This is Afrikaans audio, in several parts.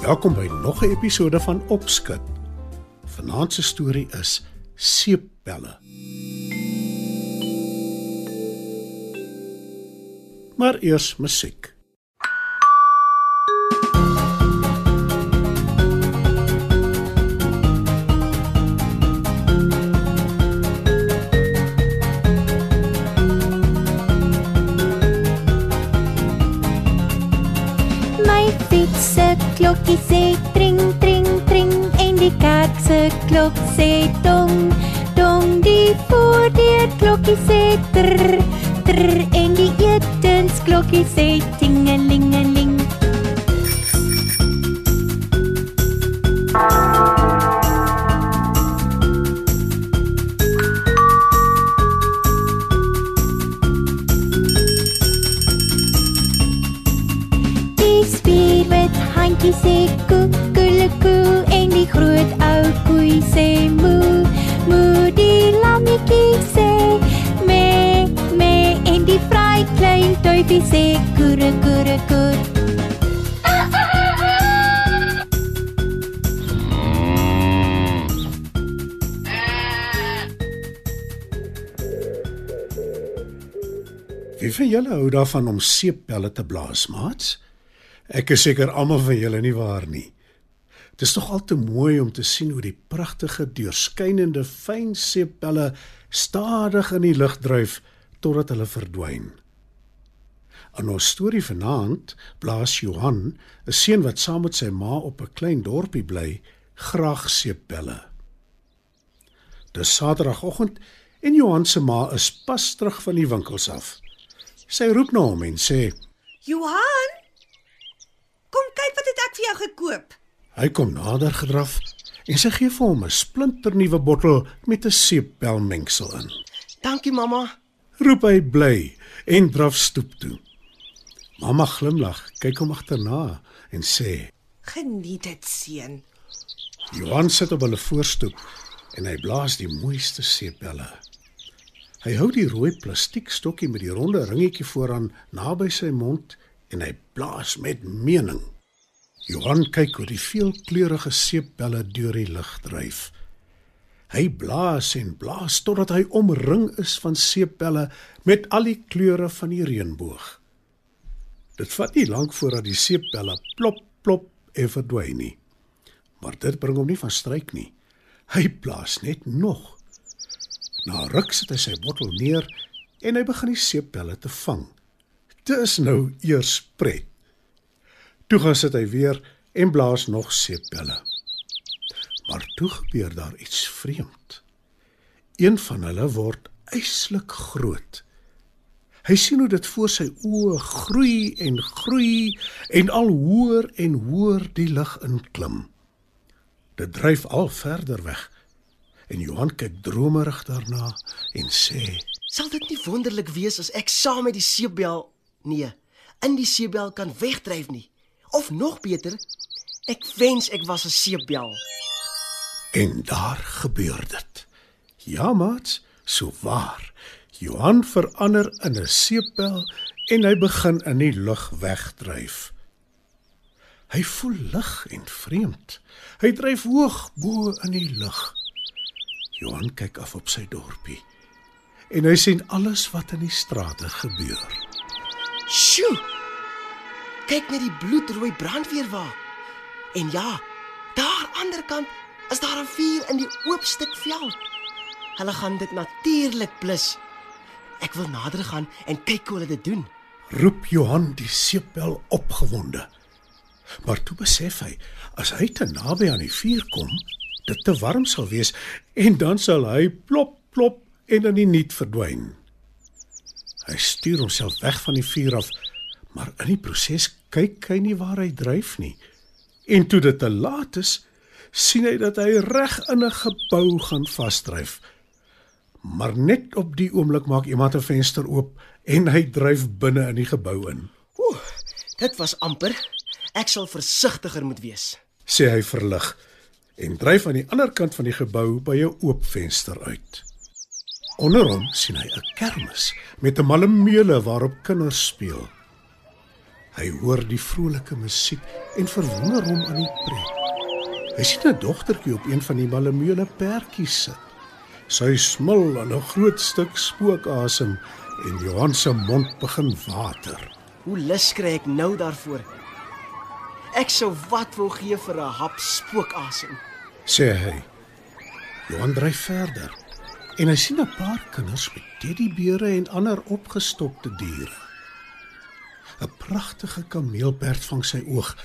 Welkom by nog 'n episode van Opskud. Vanaand se storie is Seepbelle. Maar eers musiek. My fiets se klokkie sê tring tring tring en die kerk se klok sê dong dong die voordeur klokkie sê trr trr en die etensklokkie sê tingelingeling klein duifie sê koere koere koer Wie van julle hou daarvan om seepbelle te blaas, maats? Ek is seker almal van julle nie waar nie. Dit is tog al te mooi om te sien hoe die pragtige deurskynende fyn seepbelle stadig in die lug dryf totdat hulle verdwyn. In ons storie vanaand blaas Johan, 'n seun wat saam met sy ma op 'n klein dorpie bly, graag seepbelle. Dis Saterdagoggend en Johan se ma is pas terug van die winkels af. Sy roep na hom en sê: Johan, kom kyk wat het ek vir jou gekoop. Hy kom nader gedraf en sy gee vir hom 'n splinternuwe bottel met 'n seepbelmengsel in. Dankie mamma. Roep hy bly en draf stoep toe. Mamma glimlag, kyk hom agterna en sê: Geniet dit, seun. "Johan sit op hulle voorstoep en hy blaas die mooiste seepbelle. Hy hou die rooi plastiekstokkie met die ronde ringetjie vooraan naby sy mond en hy blaas met mening. Johan kyk hoe die veelkleurige seepbelle deur die lug dryf. Hy blaas en blaas totdat hy omring is van seepbelle met al die kleure van die reënboog. Dit vat nie lank voordat die seepbelle plop plop en verdwyn nie. Maar dit bring hom nie van stryk nie. Hy blaas net nog. Na ruk sit hy sy bottel neer en hy begin die seepbelle te vang. Dis nou eers pret. Toe gaan sit hy weer en blaas nog seepbelle. Maar toe gebeur daar iets vreemd. Een van hulle word yslik groot. Hy sien hoe dit voor sy oë groei en groei en al hoër en hoër die lug inklim. Dit dryf al verder weg. En Johan kyk dromerig daarna en sê: Sal dit nie wonderlik wees as ek saam met die seebel nee, in die seebel kan wegdryf nie? Of nog beter, ek wens ek was 'n seebel. En daar gebeur dit. Ja, maats, so waar. Johan verander in 'n seepbel en hy begin in die lug wegdryf. Hy voel lig en vreemd. Hy dryf hoog bo in die lug. Johan kyk af op sy dorpie en hy sien alles wat in die strate gebeur. Sjoe! Kyk net die bloedrooi brandweerwa. En ja, daar aanderkant is daar 'n vuur in die oop stuk veld. Hulle gaan dit natuurlik blus. Ek wil nader gaan en kyk hoe hulle dit doen. Roep Johan die seepbel opgewonde. Maar toe besef hy, as hy te naby aan die vuur kom, dit te warm sal wees en dan sal hy plop plop en in die niet verdwyn. Hy stuur homself weg van die vuur af, maar in die proses kyk hy nie waar hy dryf nie. En toe dit te laat is, sien hy dat hy reg in 'n gebou gaan vasdryf. Maar net op die oomblik maak iemand 'n venster oop en hy dryf binne in die gebou in. Oeh, dit was amper. Ek sal versigtiger moet wees. Sê hy verlig en dryf aan die ander kant van die gebou by 'n oop venster uit. Onder hom sien hy 'n kermis met 'n malemeule waarop kinders speel. Hy hoor die vrolike musiek en verwonder hom aan die pret. Hy sien 'n dogtertjie op een van die malemeule perdjies sit. Sy smil aan 'n groot stuk spookasem en Johan se mond begin water. Hoe lus kry ek nou daarvoor? Ek sou wat wil gee vir 'n hap spookasem. sê hy. Johan dryf verder en hy sien 'n paar kinders met teddybeere en ander opgestopte diere. 'n Pragtige kameelperd vang sy oog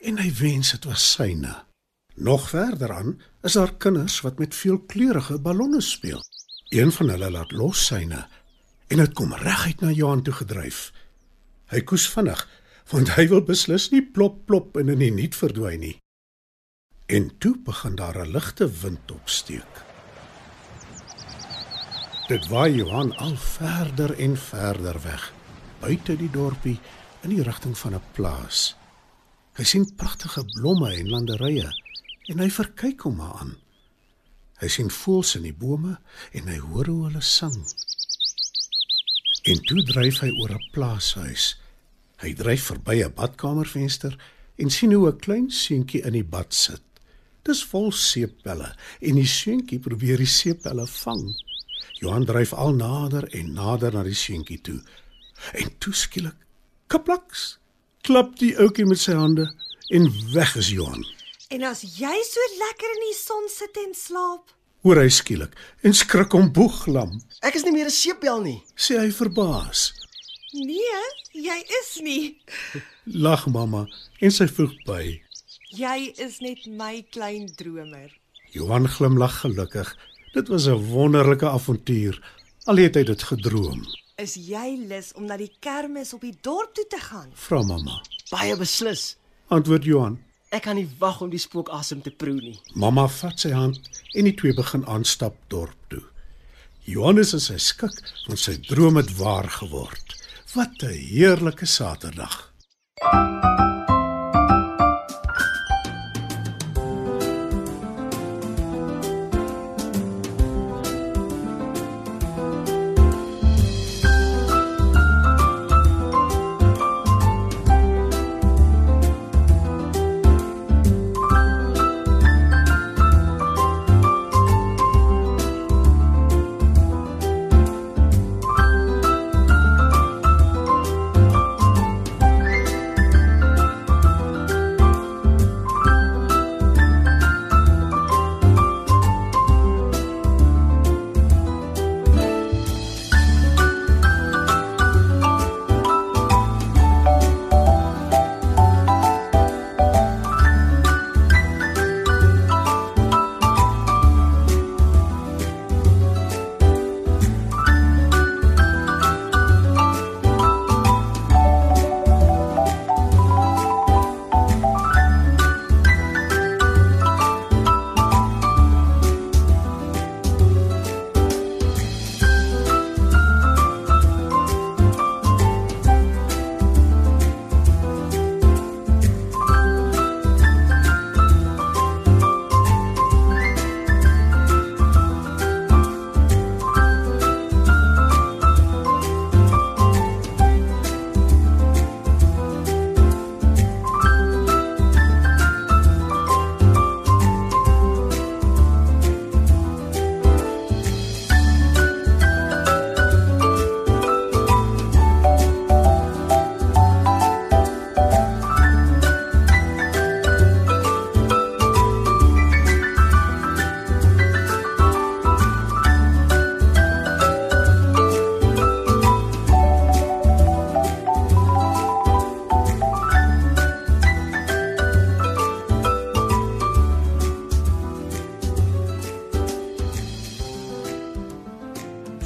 en hy wens dit was syne. Nog verder aan is daar kinders wat met veelkleurige ballonne speel. Een van hulle laat los syne en dit kom reguit na Johan toe gedryf. Hy koes vinnig want hy wil beslis nie plop plop en in die niet verdwyn nie. En toe begin daar 'n ligte wind opsteek. Dit waai Johan al verder en verder weg, buite die dorpie in die rigting van 'n plaas. Hy sien pragtige blomme en landerye en hy verkyk hom aan. Hy sien voëls in die bome en hy hoor hoe hulle sing. En toe dryf hy oor 'n plaashuis. Hy dryf verby 'n badkamervenster en sien hoe 'n klein seentjie in die bad sit. Dis vol seepbelle en die seentjie probeer die seepbelle vang. Johan dryf al nader en nader na die seentjie toe. En toe skielik, kaplaks, klap die ouetjie met sy hande en weg is Johan. En as jy so lekker in die son sit en slaap, Hoor hy skielik en skrik hom boeglam. Ek is nie meer 'n seepbel nie. Sê hy verbaas. nee, jy is nie. Lag mamma en sy voeg by. Jy is net my klein dromer. Johan glimlag gelukkig. Dit was 'n wonderlike avontuur. Al het hy dit gedroom. Is jy lus om na die kermis op die dorp toe te gaan? Vra mamma. Baie beslis. Antwoord Johan. Ek kan nie wag om die spookasem te proe nie. Mamma vat sy hand en die twee begin aanstap dorp toe. Johannes is sy skik want sy droom het waar geword. Wat 'n heerlike Saterdag.